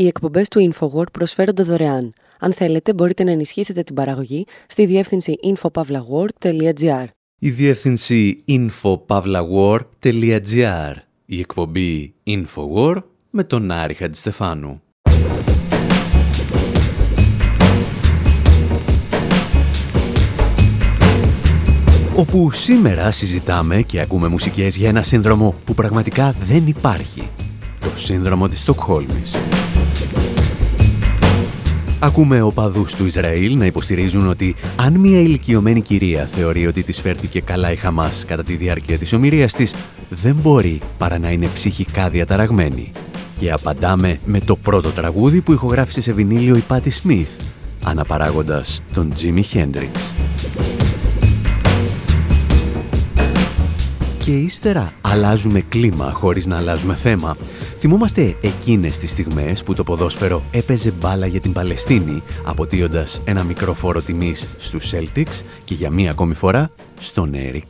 Οι εκπομπές του InfoWord προσφέρονται δωρεάν. Αν θέλετε, μπορείτε να ενισχύσετε την παραγωγή στη διεύθυνση infopavlagor.gr. Η διεύθυνση infopavlagor.gr. Η εκπομπή InfoWord με τον Άρη Χατζηστεφάνου. Όπου σήμερα συζητάμε και ακούμε μουσικές για ένα σύνδρομο που πραγματικά δεν υπάρχει. Το σύνδρομο της Στοκχόλμης. Ακούμε οπαδούς του Ισραήλ να υποστηρίζουν ότι αν μια ηλικιωμένη κυρία θεωρεί ότι της φέρθηκε καλά η Χαμάς κατά τη διάρκεια της ομιλίας της, δεν μπορεί παρά να είναι ψυχικά διαταραγμένη. Και απαντάμε με το πρώτο τραγούδι που ηχογράφησε σε βινίλιο η Πάτη Σμιθ, αναπαράγοντας τον Τζίμι Χέντριξ. Και ύστερα αλλάζουμε κλίμα χωρίς να αλλάζουμε θέμα. Θυμόμαστε εκείνες τις στιγμές που το ποδόσφαιρο έπαιζε μπάλα για την Παλαιστίνη, αποτείοντας ένα μικρό φόρο τιμής στους Celtics και για μία ακόμη φορά στον Έρικ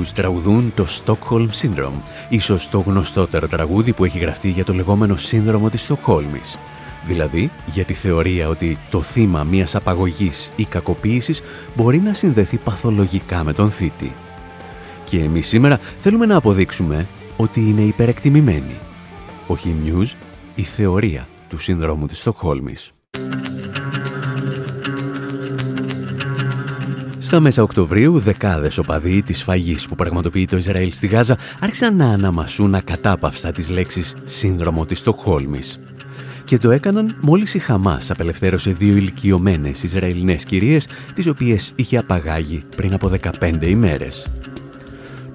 Καντονά. τραγουδούν το Stockholm Syndrome, ίσως το γνωστότερο τραγούδι που έχει γραφτεί για το λεγόμενο σύνδρομο της Στοκχόλμης. Δηλαδή για τη θεωρία ότι το θύμα μιας απαγωγής ή κακοποίησης μπορεί να συνδεθεί παθολογικά με τον θήτη. Και εμείς σήμερα θέλουμε να αποδείξουμε ότι είναι υπερεκτιμημένη. Όχι η News, η θεωρία του σύνδρομου της Στοκχόλμης. Στα μέσα Οκτωβρίου, δεκάδες οπαδοί της φαγής που πραγματοποιεί το Ισραήλ στη Γάζα άρχισαν να αναμασούν ακατάπαυστα τις λέξεις «σύνδρομο της Στοκχόλμης». Και το έκαναν μόλις η Χαμάς απελευθέρωσε δύο ηλικιωμένες Ισραηλινές κυρίες, τις οποίες είχε απαγάγει πριν από 15 ημέρες.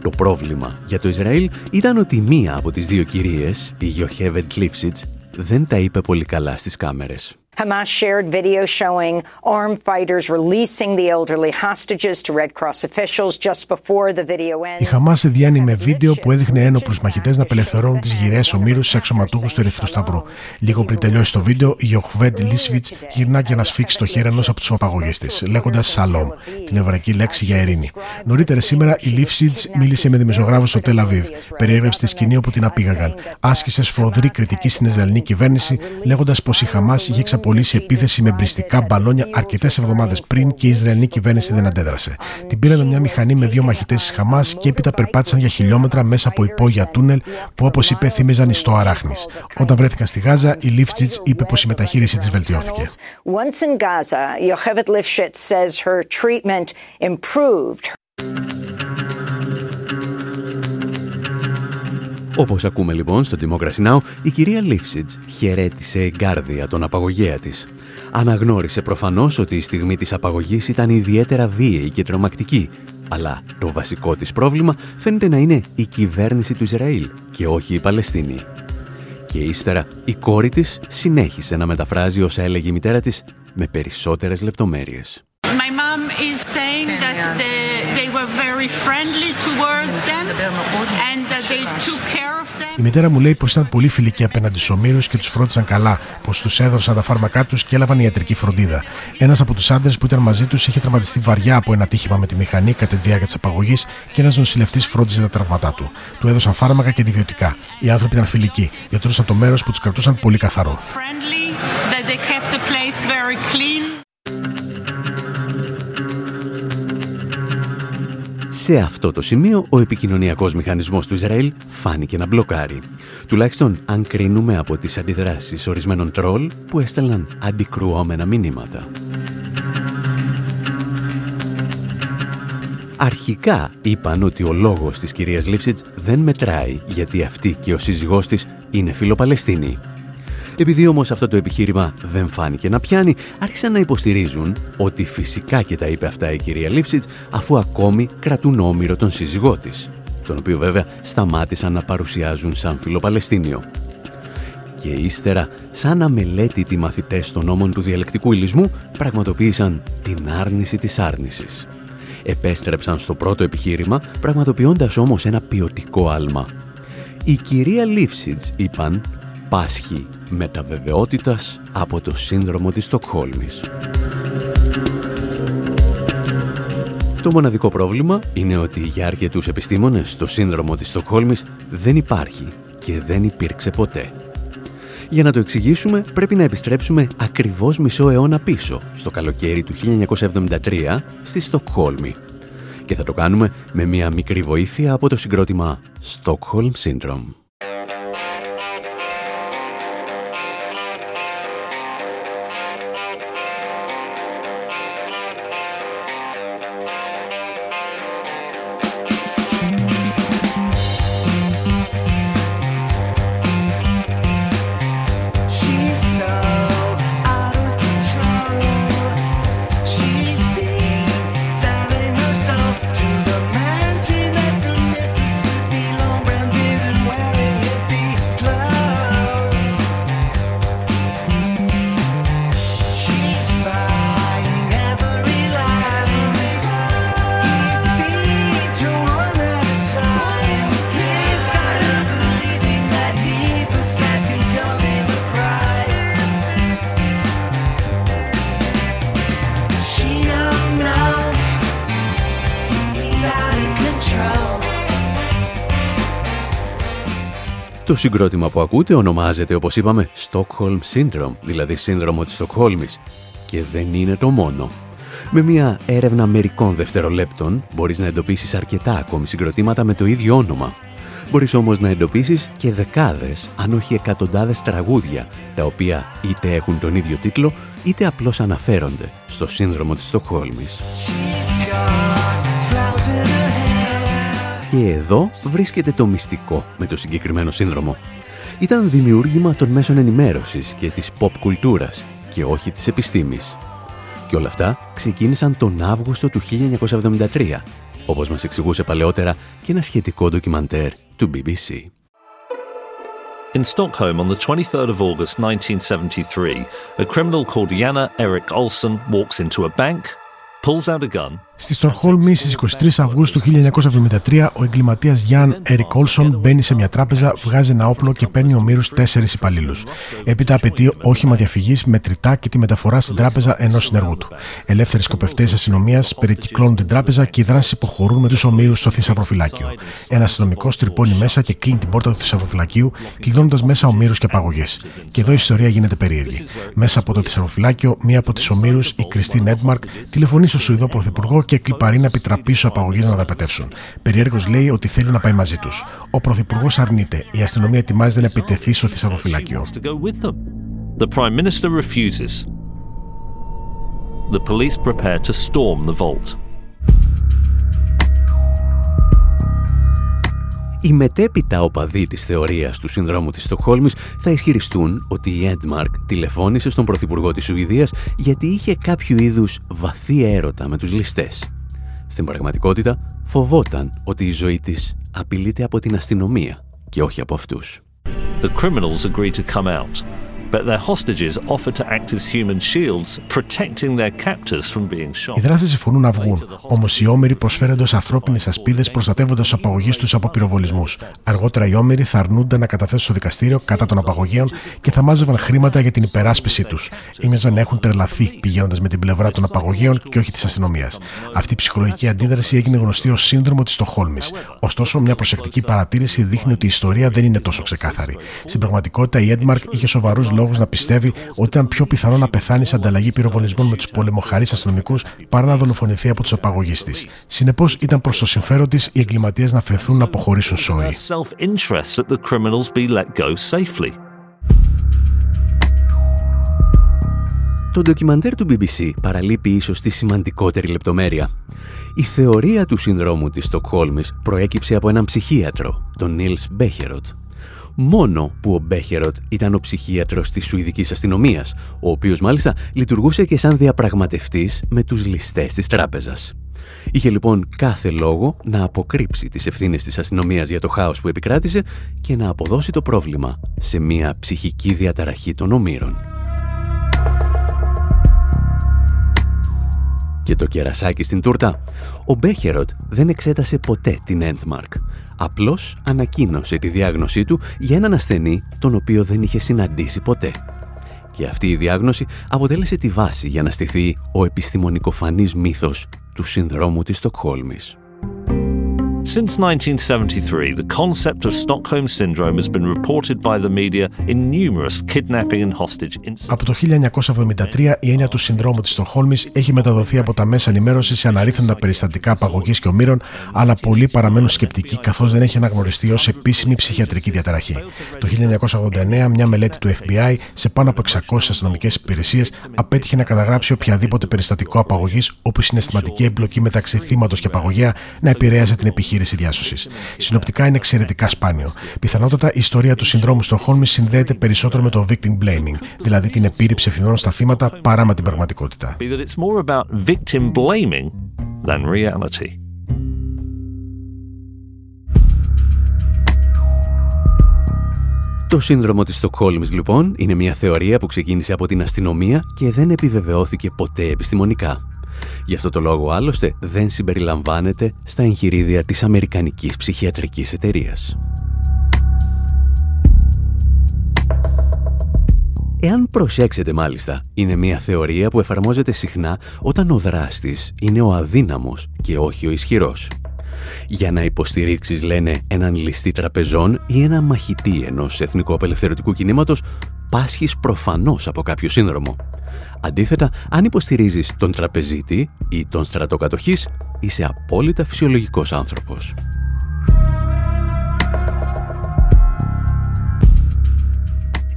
Το πρόβλημα για το Ισραήλ ήταν ότι μία από τις δύο κυρίες, η Γιοχέβεντ Λίφσιτς, δεν τα είπε πολύ καλά στις κάμερες. Hamas shared video showing armed fighters releasing the elderly hostages to Red Cross officials just before the video ends. Η Χαμάς διάνυμε βίντεο που έδειχνε ένοπλους μαχητές να απελευθερώνουν τις γυραιές ομήρους σε αξιωματούχους του Ερυθρού Σταυρού. Λίγο πριν τελειώσει το βίντεο, η Ιοχβέντ Λίσβιτς γυρνά και να σφίξει το χέρι ενός από τους απαγωγές της, λέγοντας «Σαλόμ», την εβραϊκή λέξη για ειρήνη. Νωρίτερα σήμερα η Λίσβιτς μίλησε με δημοσιογράφους στο Τελαβίβ. Περιέγραψε τη σκηνή όπου την απήγαγαν. Άσκησες σφοδρή κριτική στην Ισραηλινή κυβέρνηση, λέγοντας πως η Χαμάς είχε σε επίθεση με μπριστικά μπαλόνια αρκετές εβδομάδες πριν και η Ισραηλινή κυβέρνηση δεν αντέδρασε. Την πήραν μια μηχανή με δύο μαχητές της Χαμάς και έπειτα περπάτησαν για χιλιόμετρα μέσα από υπόγεια τούνελ που όπως είπε θύμιζαν ιστό αράχνης. Όταν βρέθηκαν στη Γάζα, η Λίφτσιτ είπε πως η μεταχείρισή της βελτιώθηκε. Όπως ακούμε λοιπόν στο Democracy Now, η κυρία Λίφσιτς χαιρέτησε εγκάρδια τον απαγωγέα της. Αναγνώρισε προφανώς ότι η στιγμή της απαγωγής ήταν ιδιαίτερα βίαιη και τρομακτική, αλλά το βασικό της πρόβλημα φαίνεται να είναι η κυβέρνηση του Ισραήλ και όχι η Παλαιστίνη. Και ύστερα η κόρη της συνέχισε να μεταφράζει όσα έλεγε η μητέρα της με περισσότερες λεπτομέρειες. My mom is saying that they were very friendly towards them and that they took care η μητέρα μου λέει πως ήταν πολύ φιλική απέναντι στους ομήρους και τους φρόντισαν καλά, πως τους έδωσαν τα φάρμακά τους και έλαβαν ιατρική φροντίδα. Ένας από τους άντρες που ήταν μαζί τους είχε τραυματιστεί βαριά από ένα τύχημα με τη μηχανή κατά τη διάρκεια της απαγωγής και ένας νοσηλευτής φρόντιζε τα τραυματά του. Του έδωσαν φάρμακα και αντιβιωτικά. Οι άνθρωποι ήταν φιλικοί, γιατρούσαν το μέρος που τους κρατούσαν πολύ καθαρό. Σε αυτό το σημείο, ο επικοινωνιακός μηχανισμός του Ισραήλ φάνηκε να μπλοκάρει. Τουλάχιστον αν κρίνουμε από τις αντιδράσεις ορισμένων τρόλ που έστελναν αντικρουόμενα μηνύματα. Αρχικά είπαν ότι ο λόγος της κυρίας Λίφσιτς δεν μετράει γιατί αυτή και ο σύζυγός της είναι φιλοπαλαιστίνοι. Επειδή όμως αυτό το επιχείρημα δεν φάνηκε να πιάνει, άρχισαν να υποστηρίζουν ότι φυσικά και τα είπε αυτά η κυρία Λίφσιτς αφού ακόμη κρατούν όμοιρο τον σύζυγό της, τον οποίο βέβαια σταμάτησαν να παρουσιάζουν σαν φιλοπαλαιστίνιο. Και ύστερα, σαν αμελέτητοι μαθητές των νόμων του διαλεκτικού ηλισμού, πραγματοποίησαν την άρνηση της άρνησης. Επέστρεψαν στο πρώτο επιχείρημα, πραγματοποιώντας όμως ένα ποιοτικό άλμα. Η κυρία Λίφσιτς, είπαν, πάσχει μεταβεβαιότητας από το σύνδρομο της Στοκχόλμης. Το μοναδικό πρόβλημα είναι ότι για αρκετούς επιστήμονες το σύνδρομο της Στοκχόλμης δεν υπάρχει και δεν υπήρξε ποτέ. Για να το εξηγήσουμε πρέπει να επιστρέψουμε ακριβώς μισό αιώνα πίσω, στο καλοκαίρι του 1973, στη Στοκχόλμη. Και θα το κάνουμε με μια μικρή βοήθεια από το συγκρότημα Stockholm Syndrome. Το συγκρότημα που ακούτε ονομάζεται, όπως είπαμε, Stockholm Syndrome, δηλαδή σύνδρομο της Στοκχόλμης. Και δεν είναι το μόνο. Με μια έρευνα μερικών δευτερολέπτων μπορείς να εντοπίσεις αρκετά ακόμη συγκροτήματα με το ίδιο όνομα. Μπορείς όμως να εντοπίσεις και δεκάδες, αν όχι εκατοντάδες τραγούδια, τα οποία είτε έχουν τον ίδιο τίτλο, είτε απλώς αναφέρονται στο σύνδρομο της Στοκχόλμης. Και εδώ βρίσκεται το μυστικό με το συγκεκριμένο σύνδρομο. Ήταν δημιούργημα των μέσων ενημέρωσης και της pop κουλτούρας και όχι της επιστήμης. Και όλα αυτά ξεκίνησαν τον Αύγουστο του 1973, όπως μας εξηγούσε παλαιότερα και ένα σχετικό ντοκιμαντέρ του BBC. In Stockholm on the 23rd of August 1973, a criminal called Jana Erik Olsen walks into a bank, pulls out a gun Στη Στορχόλμη στις 23 Αυγούστου 1973, ο εγκληματίας Γιάν Ερικ Όλσον μπαίνει σε μια τράπεζα, βγάζει ένα όπλο και παίρνει ομήρους τέσσερις υπαλλήλους. Έπειτα απαιτεί όχημα διαφυγής μετρητά και τη μεταφορά στην τράπεζα ενός συνεργού του. Ελεύθεροι σκοπευτέ αστυνομίας περικυκλώνουν την τράπεζα και οι δράσει υποχωρούν με τους ομήρους στο θησαυροφυλάκιο. Ένας αστυνομικός τρυπώνει μέσα και κλείνει την πόρτα του θησαυροφυλακίου, κλειδώνοντας μέσα ομήρους και απαγωγές. Και εδώ η ιστορία γίνεται περίεργη. Μέσα από το θησαυροφυλάκιο, μία από τις ομήρους, η Κριστίν Νέντμαρκ, τηλεφωνεί στο Σουηδό Πρωθυπουργό και κλιπαρεί να επιτραπεί στου απαγωγέ να δραπετεύσουν. Περιέργως λέει ότι θέλει να πάει μαζί τους. Ο Πρωθυπουργός αρνείται. Η αστυνομία ετοιμάζεται να επιτεθεί στο θησαυροφυλάκιο. The Prime Minister refuses. The police prepare to storm the vault. Οι μετέπειτα οπαδοί της θεωρίας του συνδρόμου της Στοκχόλμης θα ισχυριστούν ότι η Έντμαρκ τηλεφώνησε στον Πρωθυπουργό της Σουηδίας γιατί είχε κάποιο είδους βαθύ έρωτα με τους ληστές. Στην πραγματικότητα φοβόταν ότι η ζωή της απειλείται από την αστυνομία και όχι από αυτούς. The criminals agreed to come out but their hostages offered to act as human shields, protecting their captors from being shot. Οι δράστες συμφωνούν να βγουν, όμως οι όμοιροι προσφέρονται ω ανθρώπινες ασπίδες προστατεύοντας του απαγωγείς τους από πυροβολισμούς. Αργότερα οι όμοιροι θα αρνούνται να καταθέσουν στο δικαστήριο κατά των απαγωγέων και θα μάζευαν χρήματα για την υπεράσπιση τους. Ήμιζαν να έχουν τρελαθεί πηγαίνοντας με την πλευρά των απαγωγέων και όχι της αστυνομίας. Αυτή η ψυχολογική αντίδραση έγινε γνωστή ως σύνδρομο της Στοχόλμης. Ωστόσο, μια προσεκτική παρατήρηση δείχνει ότι η ιστορία δεν είναι τόσο ξεκάθαρη. Στην πραγματικότητα, η Έντμαρκ είχε σοβαρούς λόγου να πιστεύει ότι ήταν πιο πιθανό να πεθάνει σε ανταλλαγή πυροβολισμών με τους πολεμοχαρείς αστυνομικούς παρά να δολοφονηθεί από τους απαγωγείς της. Συνεπώς, ήταν προς το συμφέρον της οι εγκληματίες να φεθούν να αποχωρήσουν σόι. Το ντοκιμαντέρ του BBC παραλείπει ίσως τη σημαντικότερη λεπτομέρεια. Η θεωρία του συνδρόμου της Στοκχόλμης προέκυψε από έναν ψυχίατρο, τον Νίλς Μπέχεροτ. Μόνο που ο Μπέχεροτ ήταν ο ψυχίατρος της Σουηδικής αστυνομίας, ο οποίος μάλιστα λειτουργούσε και σαν διαπραγματευτής με τους ληστές της τράπεζας. Είχε λοιπόν κάθε λόγο να αποκρύψει τις ευθύνες της αστυνομίας για το χάος που επικράτησε και να αποδώσει το πρόβλημα σε μια ψυχική διαταραχή των ομήρων. Και το κερασάκι στην τούρτα. Ο Μπέχεροτ δεν εξέτασε ποτέ την Endmark. Απλώς ανακοίνωσε τη διάγνωσή του για έναν ασθενή τον οποίο δεν είχε συναντήσει ποτέ. Και αυτή η διάγνωση αποτέλεσε τη βάση για να στηθεί ο επιστημονικοφανής μύθος του συνδρόμου της Στοκχόλμης. Since 1973, the concept of Stockholm Syndrome has been reported by the media in numerous kidnapping and hostage incidents. Από το 1973, η έννοια του συνδρόμου της Στοχόλμης έχει μεταδοθεί από τα μέσα ενημέρωσης σε αναρρύθμιτα περιστατικά απαγωγής και ομήρων, αλλά πολλοί παραμένουν σκεπτικοί καθώς δεν έχει αναγνωριστεί ως επίσημη ψυχιατρική διαταραχή. Το 1989, μια μελέτη του FBI σε πάνω από 600 αστυνομικές υπηρεσίες απέτυχε να καταγράψει οποιαδήποτε περιστατικό απαγωγής όπου η συναισθηματική εμπλοκή μεταξύ θύματος και απαγωγέα να επηρέαζε την επιχείρηση επιχείρηση διάσωσης. Συνοπτικά είναι εξαιρετικά σπάνιο. Πιθανότατα η ιστορία του συνδρόμου Στοχόλμη συνδέεται περισσότερο με το victim blaming, δηλαδή την επίρρηψη ευθυνών στα θύματα παρά με την πραγματικότητα. Το σύνδρομο της Στοκχόλμης λοιπόν είναι μια θεωρία που ξεκίνησε από την αστυνομία και δεν επιβεβαιώθηκε ποτέ επιστημονικά. Γι' αυτό το λόγο άλλωστε δεν συμπεριλαμβάνεται στα εγχειρίδια της Αμερικανικής Ψυχιατρικής Εταιρείας. Εάν προσέξετε μάλιστα, είναι μια θεωρία που εφαρμόζεται συχνά όταν ο δράστης είναι ο αδύναμος και όχι ο ισχυρός. Για να υποστηρίξεις, λένε, έναν ληστή τραπεζών ή ένα μαχητή ενός εθνικού απελευθερωτικού κινήματος, πάσχεις προφανώς από κάποιο σύνδρομο. Αντίθετα, αν υποστηρίζεις τον τραπεζίτη ή τον στρατοκατοχής, είσαι απόλυτα φυσιολογικός άνθρωπος.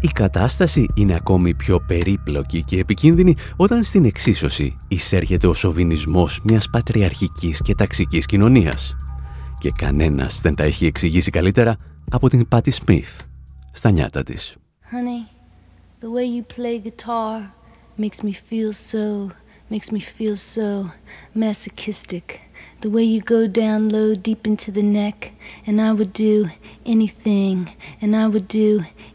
Η κατάσταση είναι ακόμη πιο περίπλοκη και επικίνδυνη όταν στην εξίσωση εισέρχεται ο σοβινισμός μιας πατριαρχικής και ταξικής κοινωνίας. Και κανένας δεν τα έχει εξηγήσει καλύτερα από την Πάτη Σμιθ στα νιάτα της. Honey, the way you play guitar makes me feel so, makes me feel so masochistic. The way you go down low, deep into the neck, and I would do anything, and I would do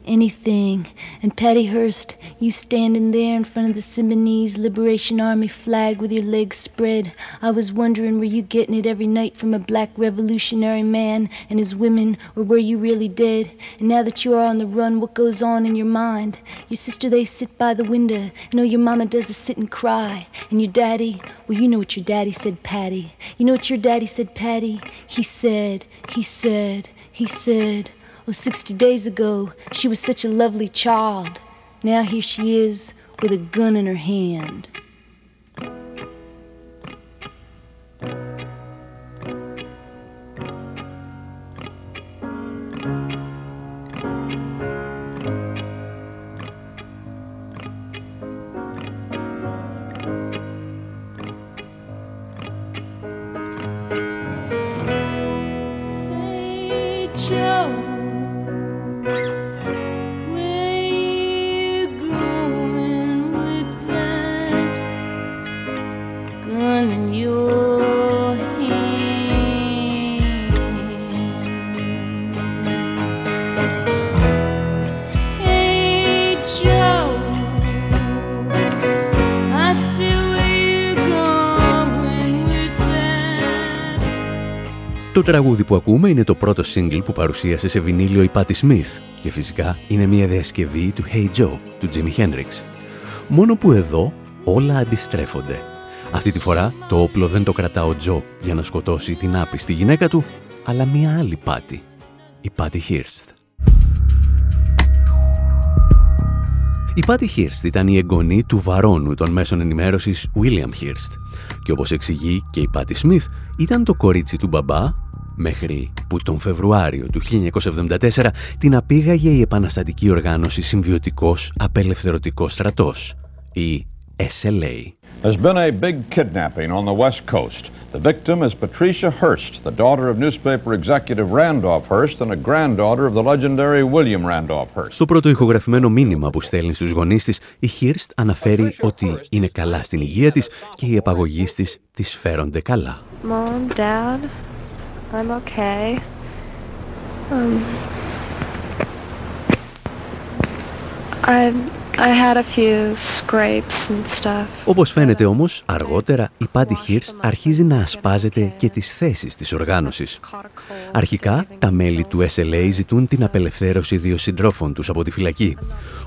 anything. And Patty Hearst, you standing there in front of the Symbionese Liberation Army flag with your legs spread. I was wondering, were you getting it every night from a black revolutionary man and his women, or were you really dead? And now that you are on the run, what goes on in your mind? Your sister, they sit by the window, and all your mama does is sit and cry. And your daddy, well, you know what your daddy said, Patty. You know what your daddy said, Patty? He said, he said, he said, Oh, 60 days ago, she was such a lovely child. Now here she is with a gun in her hand. Τραγούδι που ακούμε είναι το πρώτο single που παρουσίασε σε βινίλιο η Patti Smith και φυσικά είναι μια διασκευή του Hey Joe του Jimi Hendrix. Μόνο που εδώ όλα αντιστρέφονται. Αυτή τη φορά το όπλο δεν το κρατά ο Τζο για να σκοτώσει την άπιστη γυναίκα του, αλλά μια άλλη Πάτη, η Πάτη Χίρστ. Η Πάτη Χίρστ ήταν η εγγονή του βαρόνου των μέσων ενημέρωσης William Χίρστ και όπως εξηγεί και η Πάτη Σμιθ ήταν το κορίτσι του μπαμπά μέχρι που τον Φεβρουάριο του 1974 την απήγαγε η επαναστατική οργάνωση Συμβιωτικός Απελευθερωτικός Στρατός, η SLA. There's been a big kidnapping on the West Coast. The victim is Patricia Hearst, the daughter of newspaper executive Randolph Hearst and a granddaughter of the legendary William Randolph Hearst. Στο πρώτο ηχογραφημένο μήνυμα που στέλνει στους γονείς της, η Hearst αναφέρει ότι είναι καλά στην υγεία της και οι επαγωγείς της τις φέρονται καλά. Mom, Dad, I'm okay. Um, I I had a few scrapes and stuff. Όπως φαίνεται όμως, αργότερα η Πάτη Χίρστ αρχίζει να ασπάζεται και τις θέσεις της οργάνωσης. Αρχικά, τα μέλη του SLA ζητούν την απελευθέρωση δύο συντρόφων τους από τη φυλακή.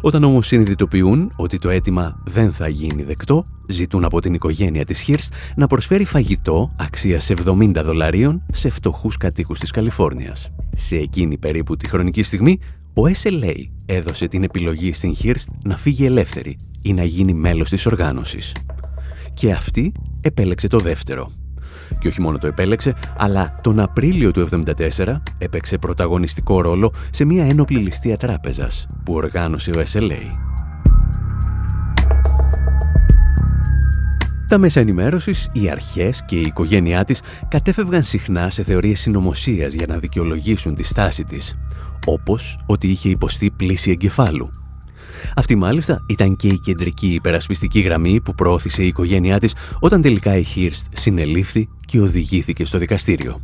Όταν όμως συνειδητοποιούν ότι το αίτημα δεν θα γίνει δεκτό, ζητούν από την οικογένεια της Χίρστ να προσφέρει φαγητό αξίας 70 δολαρίων σε φτωχούς κατοίκους της Καλιφόρνιας. Σε εκείνη περίπου τη χρονική στιγμή, ο SLA έδωσε την επιλογή στην Χίρστ να φύγει ελεύθερη ή να γίνει μέλος της οργάνωσης. Και αυτή επέλεξε το δεύτερο. Και όχι μόνο το επέλεξε, αλλά τον Απρίλιο του 1974 έπαιξε πρωταγωνιστικό ρόλο σε μια ένοπλη ληστεία τράπεζας που οργάνωσε ο SLA. Τα μέσα ενημέρωσης, οι αρχές και η οικογένειά της κατέφευγαν συχνά σε θεωρίες συνωμοσίας για να δικαιολογήσουν τη στάση της όπως ότι είχε υποστεί πλήση εγκεφάλου. Αυτή μάλιστα ήταν και η κεντρική υπερασπιστική γραμμή που προώθησε η οικογένειά της όταν τελικά η Χίρστ συνελήφθη και οδηγήθηκε στο δικαστήριο.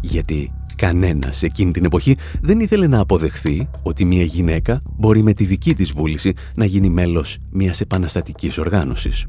Γιατί κανένας εκείνη την εποχή δεν ήθελε να αποδεχθεί ότι μια γυναίκα μπορεί με τη δική της βούληση να γίνει μέλος μιας επαναστατικής οργάνωσης.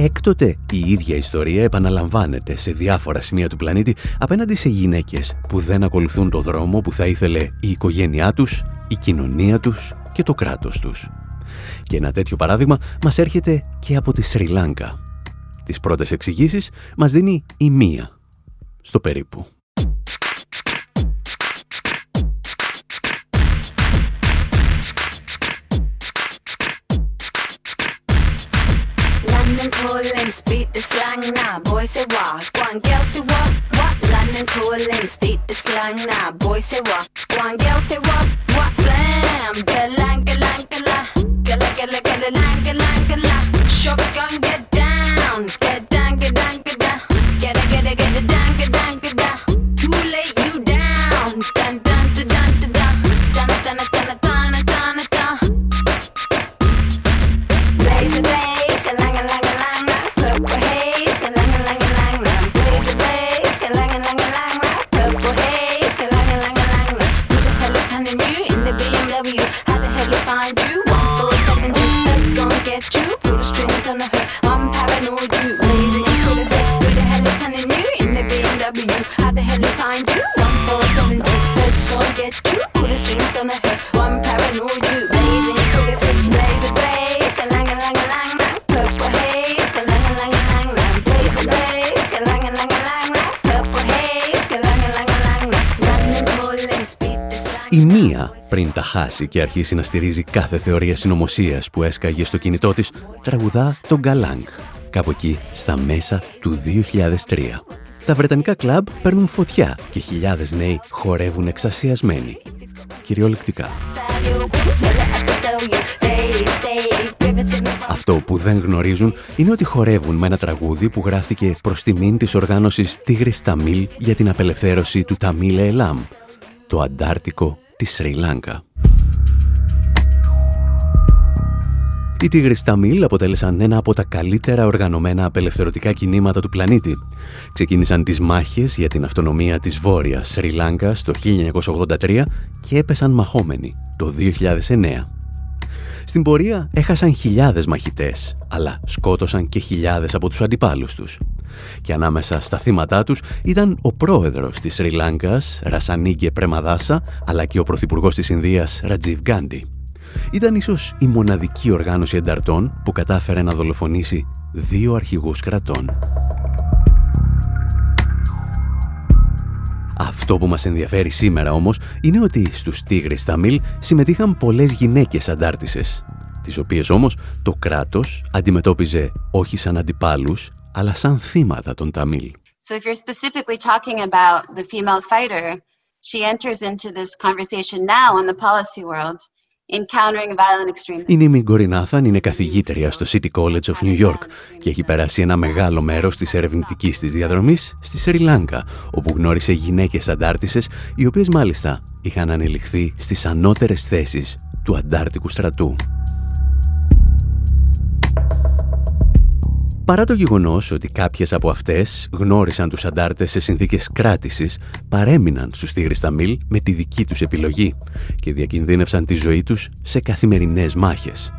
Έκτοτε η ίδια ιστορία επαναλαμβάνεται σε διάφορα σημεία του πλανήτη απέναντι σε γυναίκες που δεν ακολουθούν το δρόμο που θα ήθελε η οικογένειά τους, η κοινωνία τους και το κράτος τους. Και ένα τέτοιο παράδειγμα μας έρχεται και από τη Σρι Λάγκα. Τις πρώτες εξηγήσεις μας δίνει η μία, στο περίπου. Speak the slang now. Boy say what? One girl say what? What? London coolin', speak the slang now. Boy say what? One girl say what? Put the strings on the hook, I'm paranoid you. Blazing, you could have been. Blaze a blaze, a lang a lang a lang, purple haze, a lang a lang a lang, blaze a blaze, a lang a lang a lang, purple haze, a lang a lang a lang, London calling, speed the slang. Η μία, πριν τα χάσει και αρχίσει να στηρίζει κάθε θεωρία συνωμοσία που έσκαγε στο κινητό της, τραγουδά τον Γκαλάνγκ, κάπου εκεί στα μέσα του 2003. Τα βρετανικά κλαμπ παίρνουν φωτιά και χιλιάδες νέοι χορεύουν εξασιασμένοι. Κυριολεκτικά. Αυτό που δεν γνωρίζουν είναι ότι χορεύουν με ένα τραγούδι που γράφτηκε προς τιμήν της οργάνωσης Τίγρης Ταμίλ για την απελευθέρωση του Ταμίλ Ελάμ, το Αντάρτικο της Σρι Λάγκα. Οι Τίγρες Ταμίλ αποτέλεσαν ένα από τα καλύτερα οργανωμένα απελευθερωτικά κινήματα του πλανήτη. Ξεκίνησαν τις μάχες για την αυτονομία της Βόρειας Σρι Λάγκα το 1983 και έπεσαν μαχόμενοι το 2009. Στην πορεία έχασαν χιλιάδες μαχητές, αλλά σκότωσαν και χιλιάδες από τους αντιπάλους τους. Και ανάμεσα στα θύματά τους ήταν ο πρόεδρος της Σρι Λάγκας, Ρασανίγκε Πρεμαδάσα, αλλά και ο πρωθυπουργός της Ινδίας, Ρατζίβ Γκάντι. Ήταν ίσως η μοναδική οργάνωση ενταρτών που κατάφερε να δολοφονήσει δύο αρχηγούς κρατών. Αυτό που μας ενδιαφέρει σήμερα όμως είναι ότι στους Τίγρες Ταμίλ συμμετείχαν πολλές γυναίκες αντάρτισες, τις οποίες όμως το κράτος αντιμετώπιζε όχι σαν αντιπάλους, αλλά σαν θύματα των Ταμίλ. So if you're specifically talking about the female fighter, she enters into this conversation now in the policy world Η Νίμη Γκορινάθαν είναι καθηγήτρια στο City College of New York και έχει περάσει ένα μεγάλο μέρος της ερευνητικής της διαδρομής στη Σρι Λάγκα, όπου γνώρισε γυναίκες αντάρτισες, οι οποίες μάλιστα είχαν ανελιχθεί στις ανώτερες θέσεις του αντάρτικου στρατού. Παρά το γεγονός ότι κάποιες από αυτές γνώρισαν τους αντάρτες σε συνθήκες κράτησης, παρέμειναν στους Τίγρης Ταμίλ με τη δική τους επιλογή και διακινδύνευσαν τη ζωή τους σε καθημερινές μάχες.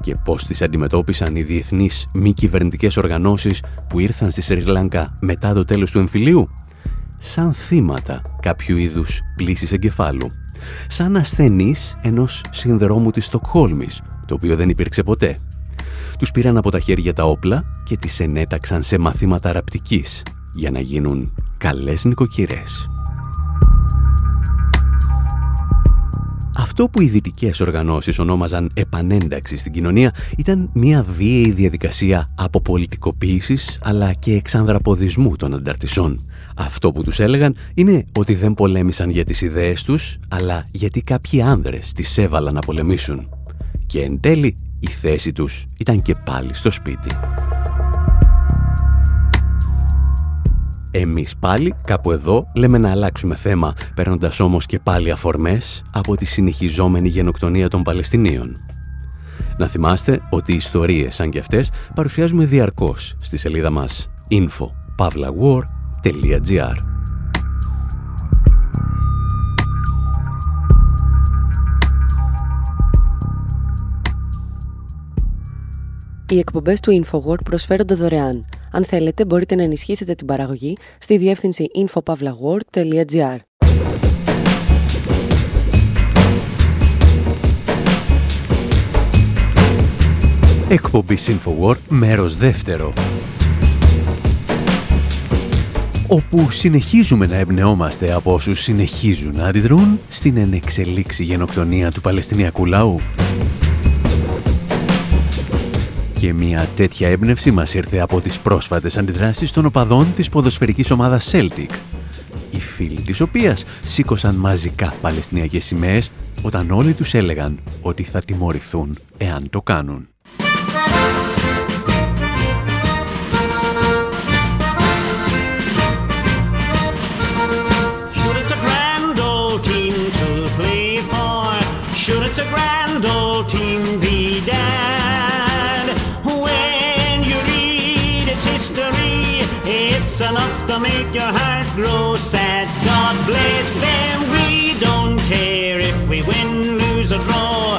Και πώς τις αντιμετώπισαν οι διεθνείς μη κυβερνητικές οργανώσεις που ήρθαν στη Σρι μετά το τέλος του εμφυλίου, σαν θύματα κάποιου είδους πλήσης εγκεφάλου, σαν ασθενείς ενός συνδρόμου της Στοκχόλμης, το οποίο δεν υπήρξε ποτέ τους πήραν από τα χέρια τα όπλα και τις ενέταξαν σε μαθήματα ραπτικής για να γίνουν καλές νοικοκυρές. Αυτό που οι δυτικές οργανώσεις ονόμαζαν επανένταξη στην κοινωνία ήταν μια βίαιη διαδικασία αποπολιτικοποίησης αλλά και εξανδραποδισμού των ανταρτησών. Αυτό που τους έλεγαν είναι ότι δεν πολέμησαν για τις ιδέες τους, αλλά γιατί κάποιοι άνδρες τις έβαλαν να πολεμήσουν. Και εν τέλει η θέση τους ήταν και πάλι στο σπίτι. Εμείς πάλι κάπου εδώ λέμε να αλλάξουμε θέμα, παίρνοντας όμως και πάλι αφορμές από τη συνεχιζόμενη γενοκτονία των Παλαιστινίων. Να θυμάστε ότι οι ιστορίες σαν και αυτές παρουσιάζουμε διαρκώς στη σελίδα μας info.pavlawar.gr Οι εκπομπές του InfoWord προσφέρονται δωρεάν. Αν θέλετε, μπορείτε να ενισχύσετε την παραγωγή στη διεύθυνση infopavlagor.gr. Εκπομπή InfoWord, μέρος δεύτερο. Όπου συνεχίζουμε να εμπνεόμαστε από όσους συνεχίζουν να αντιδρούν στην ενεξελίξη γενοκτονία του Παλαιστινιακού λαού. Και μια τέτοια έμπνευση μας ήρθε από τις πρόσφατες αντιδράσεις των οπαδών της ποδοσφαιρικής ομάδας Celtic, οι φίλοι της οποίας σήκωσαν μαζικά παλαιστινιακές σημαίες όταν όλοι τους έλεγαν ότι θα τιμωρηθούν εάν το κάνουν. It's enough to make your heart grow sad. God bless them, we don't care if we win, lose or draw.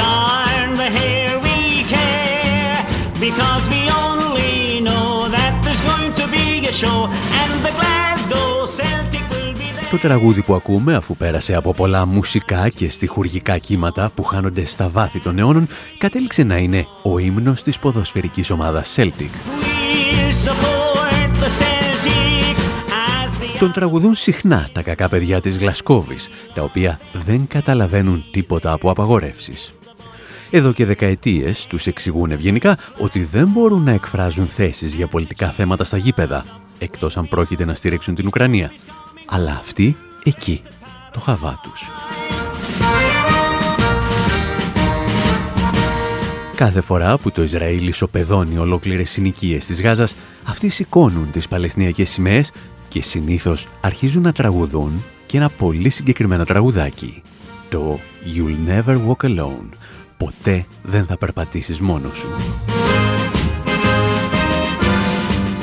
Darn the hair we care, because we only know that there's going to be a show, and the Glasgow Celtic will be there. Το τραγούδι που ακούμε, αφού πέρασε από πολλά μουσικά και στιχουργικά κύματα που χάνονται στα βάθη των αιώνων, κατέληξε να είναι ο ύμνος της ποδοσφαιρικής ομάδας Celtic. Τον τραγουδούν συχνά τα κακά παιδιά της Γλασκόβης, τα οποία δεν καταλαβαίνουν τίποτα από απαγορεύσεις. Εδώ και δεκαετίες τους εξηγούν ευγενικά ότι δεν μπορούν να εκφράζουν θέσεις για πολιτικά θέματα στα γήπεδα, εκτός αν πρόκειται να στηρίξουν την Ουκρανία. Αλλά αυτοί εκεί, το χαβά τους. Κάθε φορά που το Ισραήλ ισοπεδώνει ολόκληρες συνοικίες της Γάζας, αυτοί σηκώνουν τις Παλαιστινιακές σημαίες και συνήθως αρχίζουν να τραγουδούν και ένα πολύ συγκεκριμένο τραγουδάκι. Το You'll Never Walk Alone. Ποτέ δεν θα περπατήσεις μόνος σου.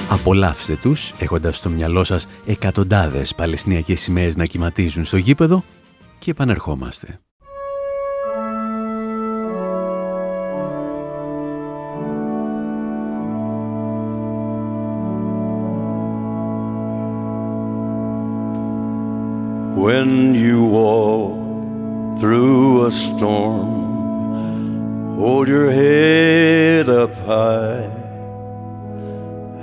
Απολαύστε τους έχοντας στο μυαλό σας εκατοντάδες Παλαιστινιακές σημαίες να κυματίζουν στο γήπεδο και επανερχόμαστε. When you walk through a storm, hold your head up high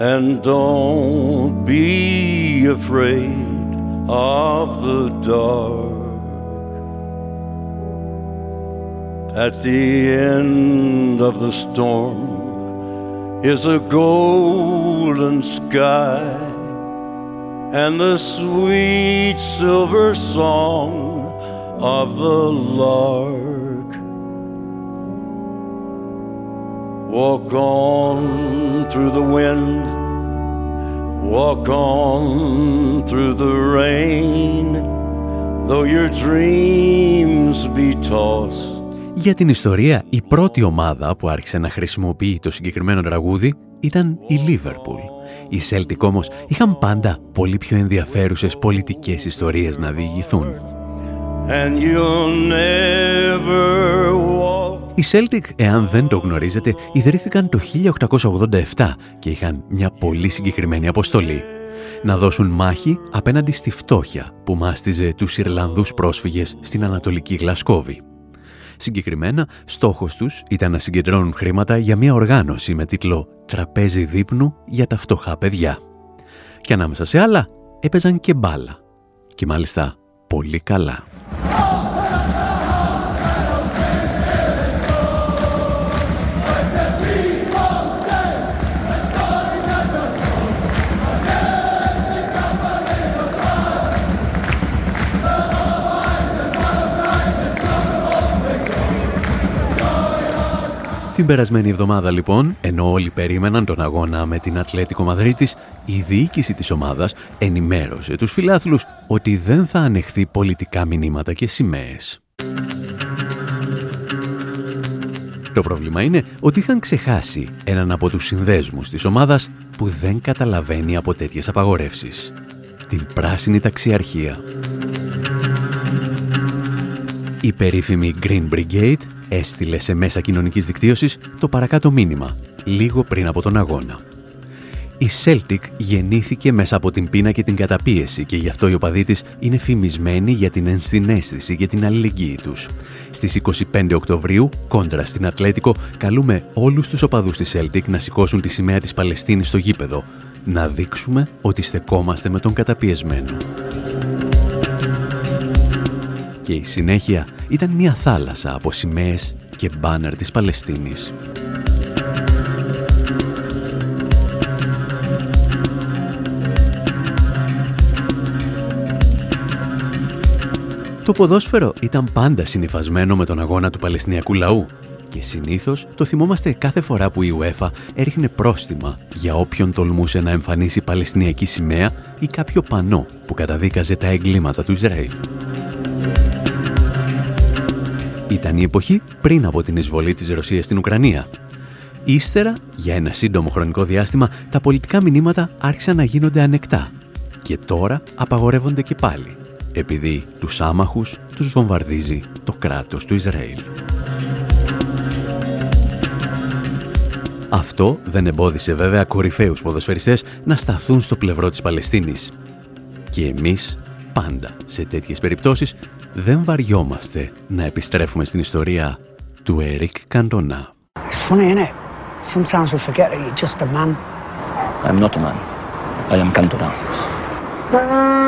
and don't be afraid of the dark. At the end of the storm is a golden sky and the sweet silver song of the lark. Walk on through the wind, walk on through the rain, though your dreams be tossed. Για την ιστορία, η πρώτη ομάδα που άρχισε να χρησιμοποιεί το συγκεκριμένο τραγούδι ήταν η Λίβερπουλ. Οι Celtic όμως είχαν πάντα πολύ πιο ενδιαφέρουσες πολιτικές ιστορίες να διηγηθούν. Οι Celtic, εάν δεν το γνωρίζετε, ιδρύθηκαν το 1887 και είχαν μια πολύ συγκεκριμένη αποστολή. Να δώσουν μάχη απέναντι στη φτώχεια που μάστιζε τους Ιρλανδούς πρόσφυγες στην Ανατολική Γλασκόβη. Συγκεκριμένα, στόχος τους ήταν να συγκεντρώνουν χρήματα για μια οργάνωση με τίτλο «Τραπέζι δείπνου για τα φτωχά παιδιά». Και ανάμεσα σε άλλα, έπαιζαν και μπάλα. Και μάλιστα πολύ καλά. Την περασμένη εβδομάδα λοιπόν, ενώ όλοι περίμεναν τον αγώνα με την Ατλέτικο Μαδρίτης, η διοίκηση της ομάδας ενημέρωσε τους φιλάθλους ότι δεν θα ανεχθεί πολιτικά μηνύματα και σημαίες. Το πρόβλημα είναι ότι είχαν ξεχάσει έναν από τους συνδέσμους της ομάδας που δεν καταλαβαίνει από τέτοιες απαγορεύσεις. Την πράσινη ταξιαρχία. Η περίφημη Green Brigade έστειλε σε μέσα κοινωνικής δικτύωσης το παρακάτω μήνυμα, λίγο πριν από τον αγώνα. Η Celtic γεννήθηκε μέσα από την πείνα και την καταπίεση και γι' αυτό οι οπαδοί της είναι φημισμένοι για την ενσυναίσθηση και την αλληλεγγύη τους. Στις 25 Οκτωβρίου, κόντρα στην Ατλέτικο, καλούμε όλους τους οπαδούς της Celtic να σηκώσουν τη σημαία της Παλαιστίνης στο γήπεδο. Να δείξουμε ότι στεκόμαστε με τον καταπιεσμένο. Και η συνέχεια ήταν μια θάλασσα από σημαίες και μπάνερ της Παλαιστίνης. Το ποδόσφαιρο ήταν πάντα συνειφασμένο με τον αγώνα του Παλαιστινιακού λαού και συνήθως το θυμόμαστε κάθε φορά που η UEFA έριχνε πρόστιμα για όποιον τολμούσε να εμφανίσει Παλαιστινιακή σημαία ή κάποιο πανό που καταδίκαζε τα εγκλήματα του Ισραήλ. Ήταν η εποχή πριν από την εισβολή της Ρωσίας στην Ουκρανία. Ύστερα, για ένα σύντομο χρονικό διάστημα, τα πολιτικά μηνύματα άρχισαν να γίνονται ανεκτά. Και τώρα απαγορεύονται και πάλι, επειδή τους άμαχους τους βομβαρδίζει το κράτος του Ισραήλ. Αυτό δεν εμπόδισε βέβαια κορυφαίους ποδοσφαιριστές να σταθούν στο πλευρό της Παλαιστίνης. Και εμείς πάντα σε τέτοιες περιπτώσεις δεν βαριόμαστε να επιστρέφουμε στην ιστορία του Έρικ Καντονά. It's funny, isn't it? Sometimes we forget that you're just a man. I'm not a man. I am Cantona.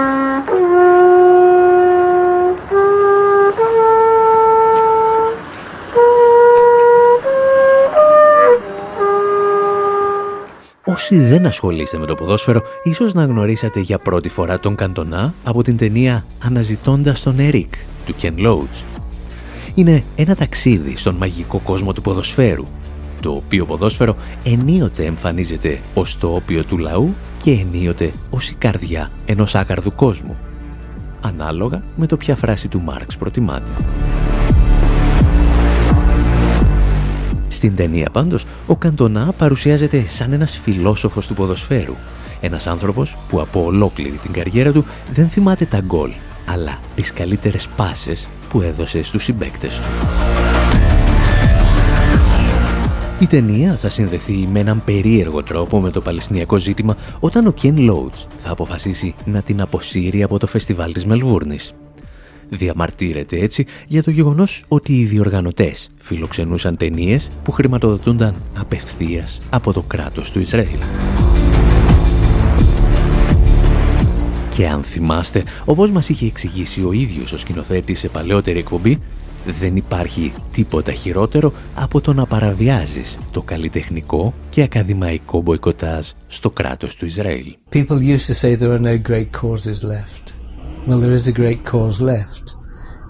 Όσοι δεν ασχολείστε με το ποδόσφαιρο, ίσως να γνωρίσατε για πρώτη φορά τον Καντονά από την ταινία «Αναζητώντας τον Ερικ» του Ken Loach. Είναι ένα ταξίδι στον μαγικό κόσμο του ποδοσφαίρου, το οποίο ποδόσφαιρο ενίοτε εμφανίζεται ως το όπιο του λαού και ενίοτε ως η καρδιά ενός άκαρδου κόσμου, ανάλογα με το ποια φράση του Μάρξ προτιμάται. Στην ταινία πάντως, ο Καντονά παρουσιάζεται σαν ένας φιλόσοφος του ποδοσφαίρου. Ένας άνθρωπος που από ολόκληρη την καριέρα του δεν θυμάται τα γκολ, αλλά τις καλύτερες πάσες που έδωσε στους συμπέκτες του. Η ταινία θα συνδεθεί με έναν περίεργο τρόπο με το Παλαιστινιακό ζήτημα όταν ο Κεν Λόουτς θα αποφασίσει να την αποσύρει από το φεστιβάλ της Μελβούρνης. Διαμαρτύρεται έτσι για το γεγονός ότι οι διοργανωτές φιλοξενούσαν ταινίες που χρηματοδοτούνταν απευθείας από το κράτος του Ισραήλ. Και αν θυμάστε, όπως μας είχε εξηγήσει ο ίδιος ο σκηνοθέτης σε παλαιότερη εκπομπή, δεν υπάρχει τίποτα χειρότερο από το να παραβιάζεις το καλλιτεχνικό και ακαδημαϊκό μποϊκοτάζ στο κράτος του Ισραήλ. People used to say there are no great causes left. Well, there is a great cause left.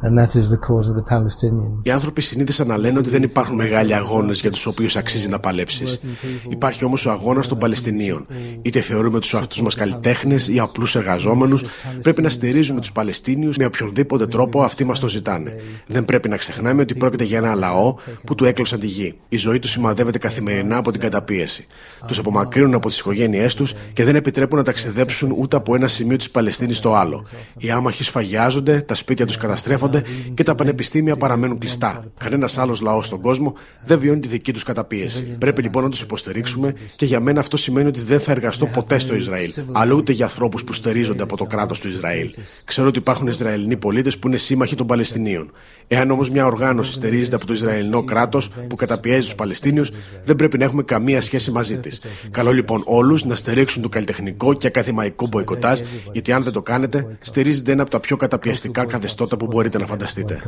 And that is the cause of the Palestinians. Οι άνθρωποι συνήθισαν να λένε ότι δεν υπάρχουν μεγάλοι αγώνες για τους οποίους αξίζει να παλέψεις. Υπάρχει όμως ο αγώνας των Παλαιστινίων. Είτε θεωρούμε τους αυτούς μας καλλιτέχνες ή απλούς εργαζόμενους, πρέπει να στηρίζουμε τους Παλαιστίνιους με οποιονδήποτε τρόπο αυτοί μας το ζητάνε. Δεν πρέπει να ξεχνάμε ότι πρόκειται για ένα λαό που του έκλεψαν τη γη. Η ζωή τους σημαδεύεται καθημερινά από την καταπίεση. Τους απομακρύνουν από τις οικογένειές τους και δεν επιτρέπουν να ταξιδέψουν ούτε από ένα σημείο της Παλαιστίνης στο άλλο. Οι άμαχοι σφαγιάζονται, τα σπίτια τους καταστρέφονται και τα πανεπιστήμια παραμένουν κλειστά. Κανένας άλλος λαός στον κόσμο δεν βιώνει τη δική τους καταπίεση. Πρέπει λοιπόν να τους υποστηρίξουμε και για μένα αυτό σημαίνει ότι δεν θα εργαστώ ποτέ στο Ισραήλ, αλλά ούτε για ανθρώπους που στερίζονται από το κράτος του Ισραήλ. Ξέρω ότι υπάρχουν Ισραηλινοί πολίτες που είναι σύμμαχοι των Παλαιστινίων. Εάν όμως μια οργάνωση στερίζεται από το Ισραηλινό κράτος που καταπιέζει τους Παλαιστίνιους, δεν πρέπει να έχουμε καμία σχέση μαζί της. Καλό λοιπόν όλους να στηρίξουν το καλλιτεχνικό και ακαδημαϊκό μποϊκοτάζ, γιατί αν δεν το κάνετε, στηρίζετε ένα από τα πιο καταπιαστικά καθεστώτα που μπορείτε να φανταστείτε.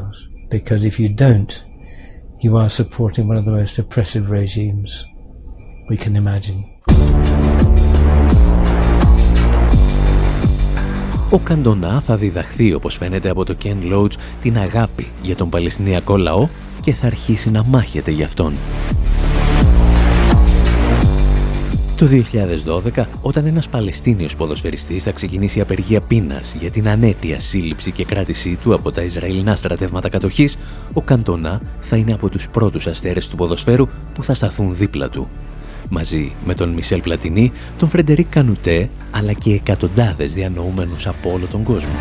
Because if you don't, you are supporting one of the most oppressive regimes we can imagine. Ο Καντονά θα διδαχθεί, όπως φαίνεται από το Ken Loach, την αγάπη για τον Παλαιστινιακό λαό και θα αρχίσει να μάχεται γι' αυτόν. Το 2012, όταν ένας Παλαιστίνιος ποδοσφαιριστής θα ξεκινήσει απεργία πείνας για την ανέτεια σύλληψη και κράτησή του από τα Ισραηλινά στρατεύματα κατοχής, ο Καντονά θα είναι από τους πρώτους αστέρες του ποδοσφαίρου που θα σταθούν δίπλα του μαζί με τον Μισελ Πλατινί, τον Φρεντερίκ Κανουτέ, αλλά και εκατοντάδες διανοούμενους από όλο τον κόσμο.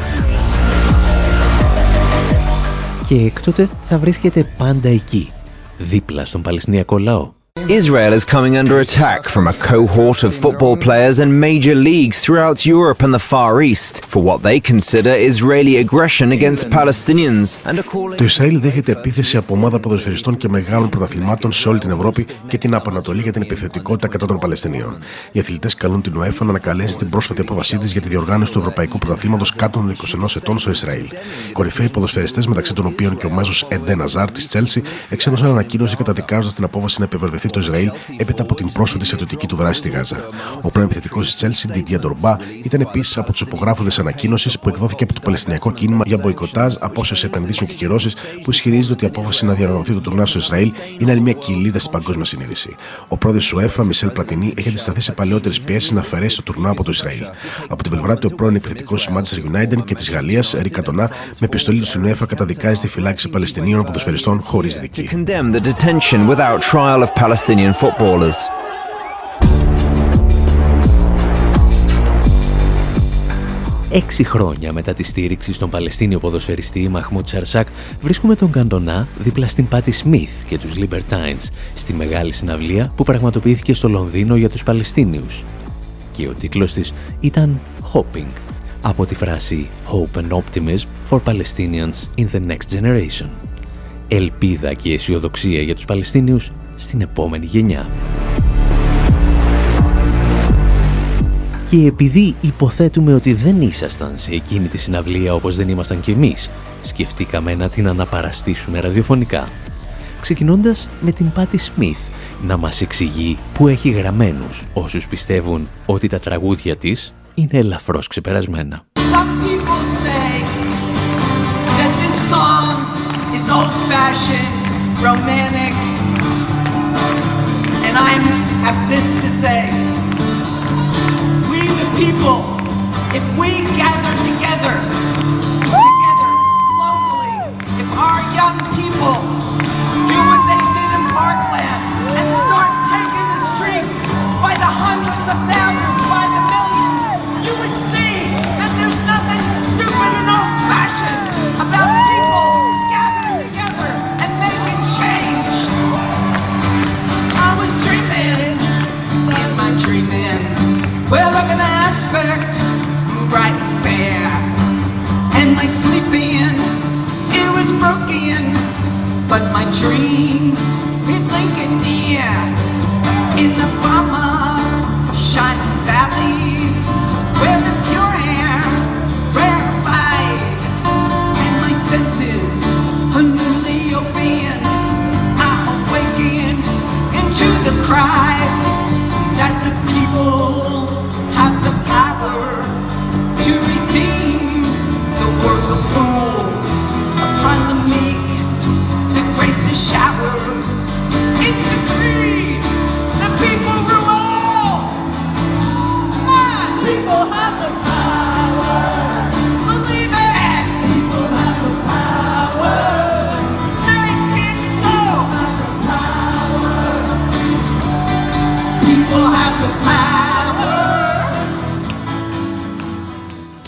Και έκτοτε θα βρίσκεται πάντα εκεί, δίπλα στον Παλαιστινιακό λαό. Israel is coming under attack from a cohort of football players and major leagues throughout Europe and the Far East for what they consider Israeli aggression against Palestinians. Το Ισραήλ δέχεται επίθεση από ομάδα ποδοσφαιριστών και μεγάλων πρωταθλημάτων σε όλη την Ευρώπη και την Απανατολή για την επιθετικότητα κατά των Παλαιστινίων. Οι αθλητές καλούν την UEFA να ανακαλέσει την πρόσφατη απόφασή της για τη διοργάνωση του Ευρωπαϊκού Πρωταθλήματος κάτω των 21 ετών στο Ισραήλ. Οι κορυφαίοι ποδοσφαιριστές, μεταξύ των οποίων και ο μέσο Εντέ Ναζάρ της Τσέλση, εξέδωσαν ανακοίνωση καταδικάζοντας την απόφαση να επιβεβαιωθεί το Ισραήλ έπειτα από την πρόσφατη στρατιωτική του δράση στη Γάζα. Ο πρώην επιθετικός της Τσέλσι, Ντιντία Ντορμπά, ήταν επίσης από τους υπογράφοντε ανακοίνωσης που εκδόθηκε από το Παλαιστινιακό κίνημα για μποϊκοτάζ, απόσυρση επενδύσεων και κυρώσεις που ισχυρίζεται ότι η απόφαση να διοργανωθεί το τουρνά στο Ισραήλ είναι άλλη μια κοιλίδα στην παγκόσμια συνείδηση. Ο πρόεδρος του ΕΦΑ, Μισελ Πλατινί, έχει αντισταθεί σε παλαιότερες πιέσεις να αφαιρέσει το τουρνά από το Ισραήλ. Από την πλευρά του, ο πρώην επιθετικός της Manchester United και της Γαλλίας, Ρίκα Τονά, με επιστολή του στην ΕΦΑ καταδικάζει τη φυλάξη Παλαιστινίων ποδοσφαιριστών χωρίς δική. Footballers. Έξι χρόνια μετά τη στήριξη στον Παλαιστίνιο ποδοσφαιριστή Μαχμούτ Σαρσάκ βρίσκουμε τον Καντονά δίπλα στην Πάτη Σμιθ και τους Libertines στη μεγάλη συναυλία που πραγματοποιήθηκε στο Λονδίνο για τους Παλαιστίνιους. Και ο τίτλος της ήταν Hopping από τη φράση Hope and Optimism for Palestinians in the Next Generation. Ελπίδα και αισιοδοξία για τους Παλαιστίνιους στην επόμενη γενιά. Και επειδή υποθέτουμε ότι δεν ήσασταν σε εκείνη τη συναυλία όπως δεν ήμασταν κι εμείς, σκεφτήκαμε να την αναπαραστήσουμε ραδιοφωνικά. Ξεκινώντας με την Πάτη Σμιθ να μας εξηγεί που έχει γραμμένους όσους πιστεύουν ότι τα τραγούδια της είναι ελαφρώς ξεπερασμένα. romantic and I have this to say. We the people, if we gather together, together, globally, if our young people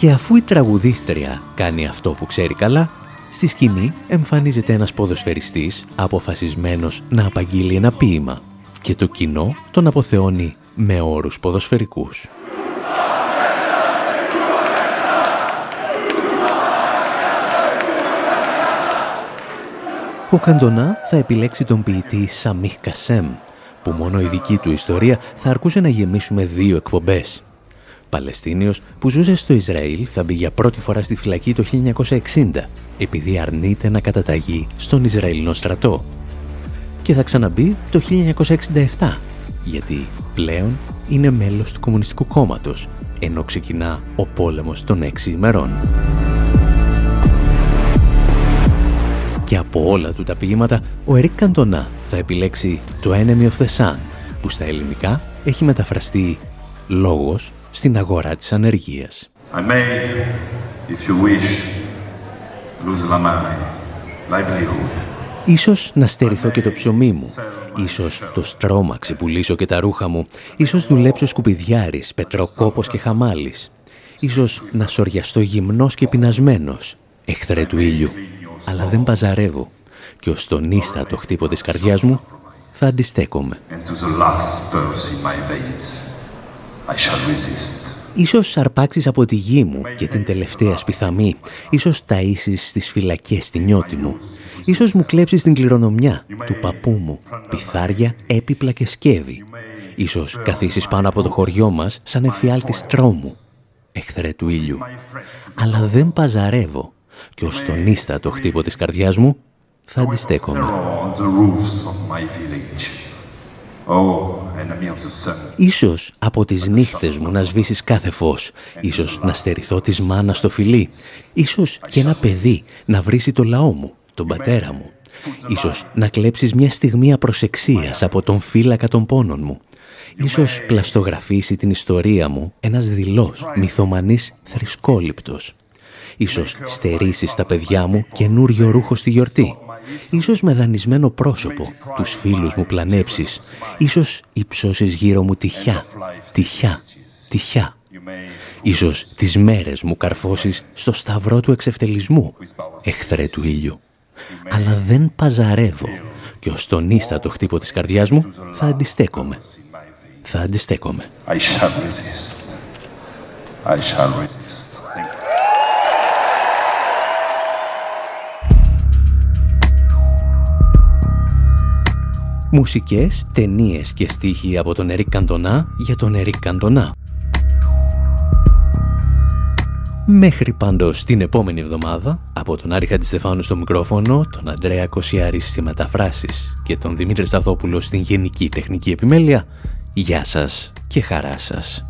Και αφού η τραγουδίστρια κάνει αυτό που ξέρει καλά, στη σκηνή εμφανίζεται ένας ποδοσφαιριστής αποφασισμένος να απαγγείλει ένα ποίημα και το κοινό τον αποθεώνει με όρους ποδοσφαιρικούς. Ο Καντονά θα επιλέξει τον ποιητή Σαμίχ Κασέμ, που μόνο η δική του ιστορία θα αρκούσε να γεμίσουμε δύο εκπομπές. Παλαιστίνιος που ζούσε στο Ισραήλ θα μπει για πρώτη φορά στη φυλακή το 1960 επειδή αρνείται να καταταγεί στον Ισραηλινό στρατό. Και θα ξαναμπεί το 1967 γιατί πλέον είναι μέλος του Κομμουνιστικού Κόμματος ενώ ξεκινά ο πόλεμος των έξι ημερών. Και από όλα του τα ποίηματα, ο Ερικ Καντονά θα επιλέξει το Enemy of the Sun, που στα ελληνικά έχει μεταφραστεί «Λόγος στην αγορά της ανεργίας». I may, if you wish, lose my livelihood. Ίσως να στερηθώ και το ψωμί μου. Ίσως το στρώμα ξεπουλήσω και τα ρούχα μου. Ίσως δουλέψω σκουπιδιάρης, πετροκόπος και χαμάλης. Ίσως να σοριαστώ γυμνός και πεινασμένος, εχθρέ του ήλιου αλλά δεν παζαρεύω και ως τον ίστατο χτύπο της καρδιάς μου θα αντιστέκομαι. Ίσως αρπάξεις από τη γη μου και την τελευταία σπιθαμή. Ίσως ταΐσεις στις φυλακές τη νιώτη μου. Ίσως μου κλέψεις την κληρονομιά του παππού μου, πιθάρια, έπιπλα και σκεύη. Ίσως καθίσεις πάνω από το χωριό μας σαν εφιάλτης τρόμου, εχθρέ του ήλιου. Αλλά δεν παζαρεύω και ως τον ίστατο χτύπο της καρδιάς μου θα αντιστέκομαι. Ίσως από τις νύχτες μου να σβήσεις κάθε φως, ίσως να στερηθώ της μάνας στο φιλί, ίσως και ένα παιδί να βρίσει το λαό μου, τον πατέρα μου. Ίσως να κλέψεις μια στιγμή απροσεξίας από τον φύλακα των πόνων μου. Ίσως πλαστογραφήσει την ιστορία μου ένας δηλός, μυθομανής θρησκόληπτος. Ίσως στερήσεις στα παιδιά μου καινούριο ρούχο στη γιορτή. Ίσως με δανεισμένο πρόσωπο τους φίλους μου πλανέψεις. Ίσως υψώσεις γύρω μου τυχιά, τυχιά, τυχιά. Ίσως τις μέρες μου καρφώσεις στο σταυρό του εξευτελισμού, εχθρέ του ήλιου. Αλλά δεν παζαρεύω και ως τον ίστατο χτύπο της καρδιάς μου θα αντιστέκομαι. Θα αντιστέκομαι. I shall resist. I shall resist. Μουσικές, ταινίες και στίχοι από τον Ερικ Καντονά για τον Ερικ Καντονά. Μέχρι πάντως την επόμενη εβδομάδα, από τον Άρη Χατζηστεφάνου στο μικρόφωνο, τον Αντρέα Κοσιάρη στη μεταφράσεις και τον Δημήτρη Σταθόπουλο στην Γενική Τεχνική Επιμέλεια, γεια σας και χαρά σας.